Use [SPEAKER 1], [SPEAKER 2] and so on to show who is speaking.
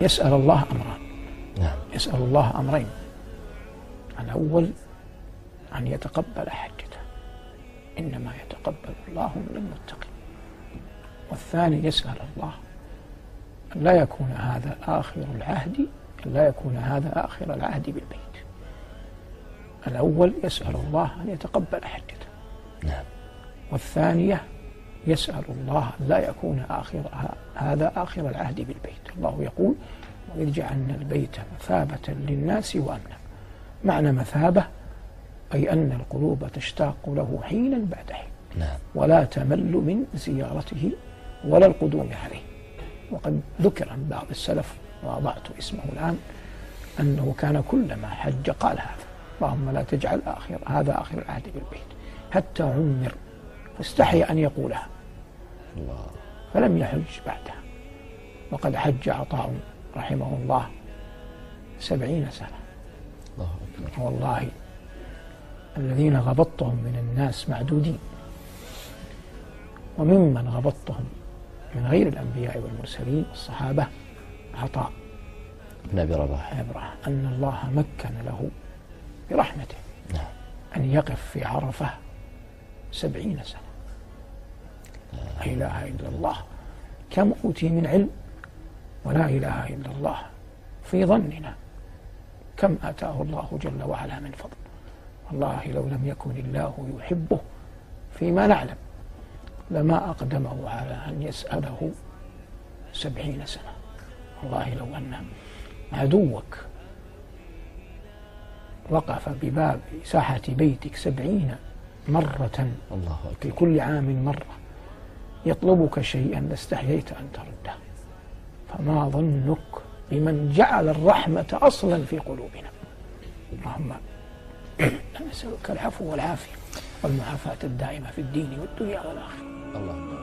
[SPEAKER 1] يسأل الله أمران.
[SPEAKER 2] نعم.
[SPEAKER 1] يسأل الله أمرين. الأول أن يتقبل حجته. إنما يتقبل الله من المتقين. والثاني يسأل الله. أن لا يكون هذا آخر العهد أن لا يكون هذا آخر العهد بالبيت. الأول يسأل الله أن يتقبل حجته.
[SPEAKER 2] نعم.
[SPEAKER 1] والثانية يسأل الله أن لا يكون آخر هذا آخر العهد بالبيت. الله يقول وإذ جعلنا البيت مثابة للناس وأمنا. معنى مثابة أي أن القلوب تشتاق له حينا بعد حين.
[SPEAKER 2] نعم.
[SPEAKER 1] ولا تمل من زيارته ولا القدوم عليه. وقد ذكر عن بعض السلف وأضعت اسمه الآن أنه كان كلما حج قال هذا اللهم لا تجعل آخر هذا آخر العهد بالبيت. حتى عمر فاستحي أن يقولها.
[SPEAKER 2] الله.
[SPEAKER 1] فلم يحج بعدها وقد حج عطاء رحمه الله سبعين سنة.
[SPEAKER 2] الله أكبر.
[SPEAKER 1] والله الذين غبطتهم من الناس معدودين. وممن غبطتهم من غير الأنبياء والمرسلين الصحابة عطاء.
[SPEAKER 2] ابن أبي رباح.
[SPEAKER 1] أن الله مكن له برحمته
[SPEAKER 2] نعم.
[SPEAKER 1] أن يقف في عرفة سبعين سنة. لا إله إلا الله. كم أوتي من علم ولا إله إلا الله في ظننا؟ كم آتاه الله جل وعلا من فضل؟ والله لو لم يكن الله يحبه فيما نعلم لما أقدمه على أن يسأله سبعين سنة. والله لو أن عدوك وقف بباب ساحة بيتك سبعين مرة
[SPEAKER 2] الله
[SPEAKER 1] في
[SPEAKER 2] أكبر
[SPEAKER 1] كل عام مرة. يطلبك شيئا لاستحييت أن ترده. فما ظنك بمن جعل الرحمة أصلا في قلوبنا. اللهم نسألك العفو والعافية والمعافاة الدائمة في الدين والدنيا والآخرة.
[SPEAKER 2] الله